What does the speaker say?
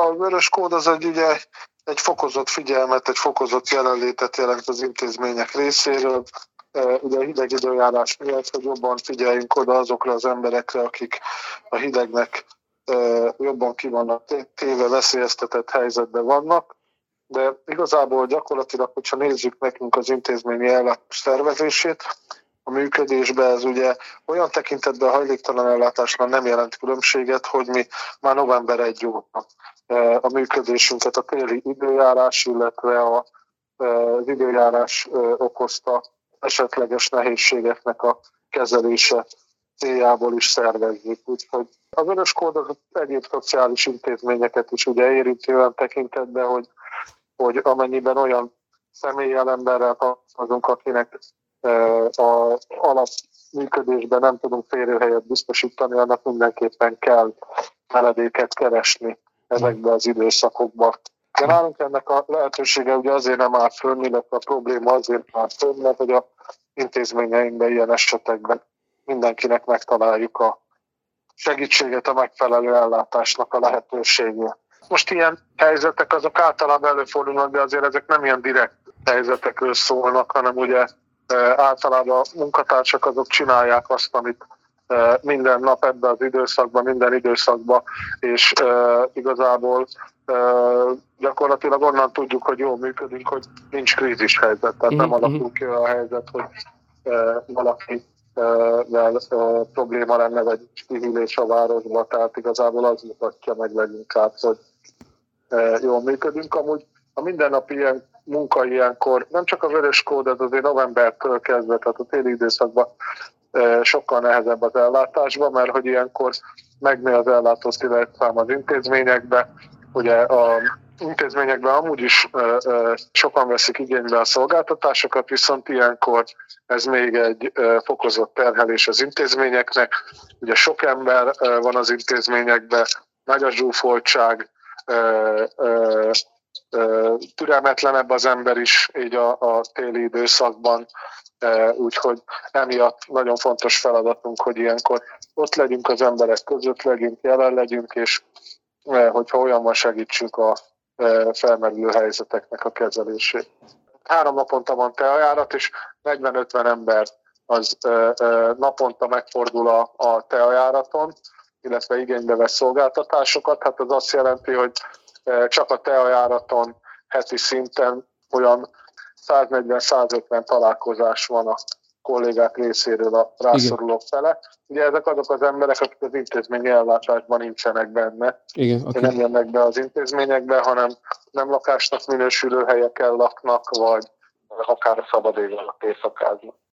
a vörös kód az egy ugye egy fokozott figyelmet, egy fokozott jelenlétet jelent az intézmények részéről. Ugye a hideg időjárás miatt, hogy jobban figyeljünk oda azokra az emberekre, akik a hidegnek jobban ki vannak téve, veszélyeztetett helyzetben vannak. De igazából gyakorlatilag, hogyha nézzük nekünk az intézményi ellátás szervezését, a működésbe, ez ugye olyan tekintetben a hajléktalan ellátásnál nem jelent különbséget, hogy mi már november 1 óta e, a működésünket a téli időjárás, illetve a, e, az időjárás e, okozta esetleges nehézségeknek a kezelése céljából is szervezzük. Úgyhogy a vörös kód az egyéb szociális intézményeket is ugye érinti olyan tekintetben, hogy, hogy amennyiben olyan személlyel emberrel találkozunk, akinek a alapműködésben nem tudunk férőhelyet biztosítani, annak mindenképpen kell meredéket keresni ezekbe az időszakokba. De nálunk ennek a lehetősége ugye azért nem áll fönn, illetve a probléma azért áll fönn, mert hogy a intézményeinkben ilyen esetekben mindenkinek megtaláljuk a segítséget, a megfelelő ellátásnak a lehetőségét. Most ilyen helyzetek azok általában előfordulnak, de azért ezek nem ilyen direkt helyzetekről szólnak, hanem ugye általában a munkatársak azok csinálják azt, amit minden nap ebben az időszakban, minden időszakban, és igazából gyakorlatilag onnan tudjuk, hogy jól működünk, hogy nincs krízis helyzet, tehát nem mhm, alakul ki a helyzet, hogy valaki vel probléma lenne, vagy kihűlés a városba, tehát igazából az mutatja meg leginkább, hogy jól működünk. Amúgy a mindennapi ilyen munka ilyenkor, nem csak a vörös kód, ez azért novembertől kezdve, tehát a téli időszakban sokkal nehezebb az ellátásban, mert hogy ilyenkor megnő az ellátó szám az intézményekbe, ugye a intézményekben amúgy is sokan veszik igénybe a szolgáltatásokat, viszont ilyenkor ez még egy fokozott terhelés az intézményeknek. Ugye sok ember van az intézményekben, nagy a zsúfoltság, türelmetlenebb az ember is így a, a téli időszakban, úgyhogy emiatt nagyon fontos feladatunk, hogy ilyenkor ott legyünk az emberek között, legyünk, jelen legyünk, és hogyha olyan van, segítsünk a felmerülő helyzeteknek a kezelését. Három naponta van teajárat, és 40-50 ember az naponta megfordul a, a teajáraton, illetve igénybe vesz szolgáltatásokat. Hát az azt jelenti, hogy csak a teajáraton heti szinten olyan 140-150 találkozás van a kollégák részéről a rászorulók fele. Ugye ezek azok az emberek, akik az intézményi ellátásban nincsenek benne. Igen, okay. Nem jönnek be az intézményekbe, hanem nem lakásnak minősülő helyeken laknak, vagy akár a szabad éjjel éjszakáznak.